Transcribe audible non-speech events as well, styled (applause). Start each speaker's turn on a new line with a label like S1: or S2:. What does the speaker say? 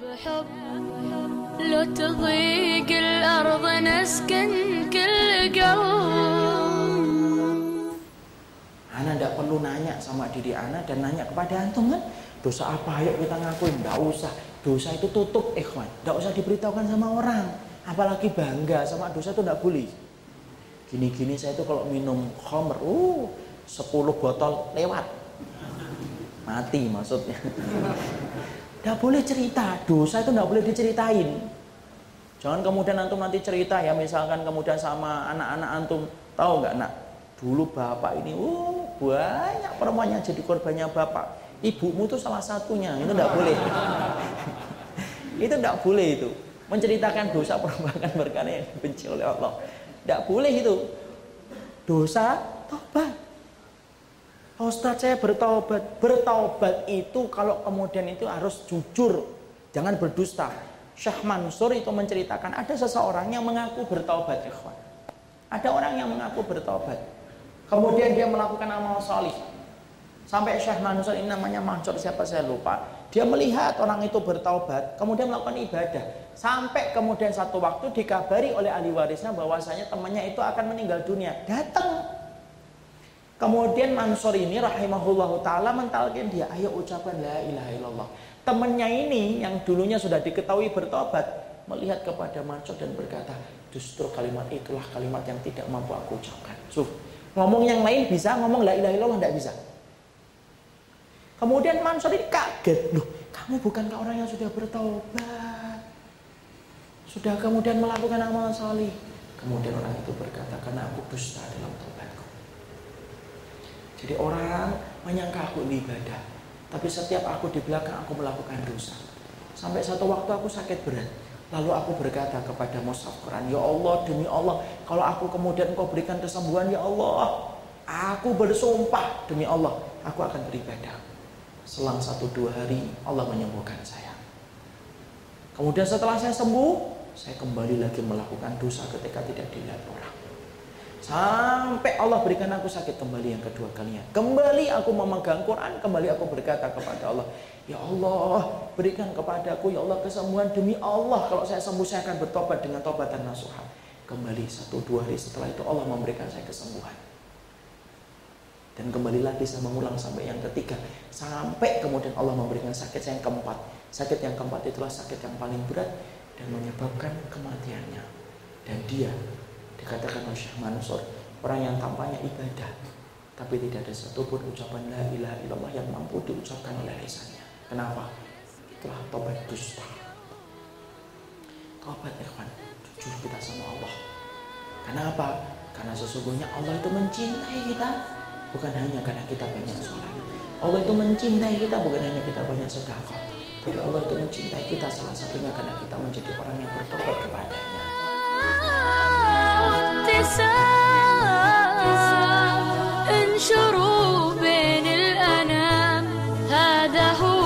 S1: بحب لو تضيق الأرض نسكن كل قلب
S2: Ana tidak perlu nanya sama diri Ana dan nanya kepada antum kan dosa apa ayo kita ngakuin tidak usah dosa itu tutup ikhwan tidak usah diberitahukan sama orang apalagi bangga sama dosa itu tidak boleh gini-gini saya itu kalau minum khamr uh 10 botol lewat mati maksudnya tidak boleh cerita. Dosa itu tidak boleh diceritain. Jangan kemudian antum nanti cerita ya misalkan kemudian sama anak-anak antum. Tahu nggak nak? Dulu bapak ini uh banyak perempuan yang jadi korbannya bapak. Ibumu itu salah satunya. Itu tidak boleh. (laughs) Itu tidak boleh itu. Menceritakan dosa perbuatan perkara yang dibenci oleh Allah. Tidak boleh itu. Dosa tobat Ustaz saya bertobat bertobat itu kalau kemudian itu harus jujur jangan berdusta Syekh Mansur itu menceritakan ada seseorang yang mengaku bertobat ikhwan ada orang yang mengaku bertobat Kemudian dia melakukan amal solih. Sampai Syekh Mansur ini namanya Mansur siapa saya lupa. Dia melihat orang itu bertaubat, kemudian melakukan ibadah. Sampai kemudian satu waktu dikabari oleh ahli warisnya bahwasanya temannya itu akan meninggal dunia. Datang. Kemudian Mansur ini rahimahullah ta'ala mentalkin dia, ayo ucapkan la ilaha illallah. Temannya ini yang dulunya sudah diketahui bertobat, melihat kepada Mansur dan berkata, justru kalimat itulah kalimat yang tidak mampu aku ucapkan. Suh, Ngomong yang lain bisa, ngomong la ilaha illallah tidak bisa. Kemudian Mansur ini kaget, loh kamu bukankah orang yang sudah bertobat? Sudah kemudian melakukan amal salih. Kemudian orang itu berkata, karena aku dusta dalam tobatku. Jadi orang menyangka aku ini ibadah. Tapi setiap aku di belakang aku melakukan dosa. Sampai satu waktu aku sakit berat. Lalu aku berkata kepada Mushaf Quran, Ya Allah demi Allah, kalau aku kemudian engkau berikan kesembuhan, Ya Allah, aku bersumpah demi Allah, aku akan beribadah. Selang satu dua hari, Allah menyembuhkan saya. Kemudian setelah saya sembuh, saya kembali lagi melakukan dosa ketika tidak dilihat orang. Sampai Allah berikan aku sakit kembali yang kedua kalinya. Kembali aku memegang Quran, kembali aku berkata kepada Allah, Ya Allah, berikan kepadaku ya Allah kesembuhan demi Allah. Kalau saya sembuh saya akan bertobat dengan tobatan nasuha. Kembali satu dua hari setelah itu Allah memberikan saya kesembuhan. Dan kembali lagi saya mengulang sampai yang ketiga. Sampai kemudian Allah memberikan sakit saya yang keempat. Sakit yang keempat itulah sakit yang paling berat dan menyebabkan kematiannya. Dan dia dikatakan oleh Syekh Mansur orang yang tampaknya ibadah tapi tidak ada satupun ucapan la ilaha illallah yang mampu diucapkan oleh lisannya. Kenapa? Telah tobat dusta. Tobat ikhwan jujur kita sama Allah. Kenapa? Karena sesungguhnya Allah itu mencintai kita bukan hanya karena kita banyak sholat. Allah itu mencintai kita bukan hanya kita banyak sedekah. Tapi Allah itu mencintai kita salah satunya karena kita menjadi orang yang bertobat kepadanya.
S1: dahulu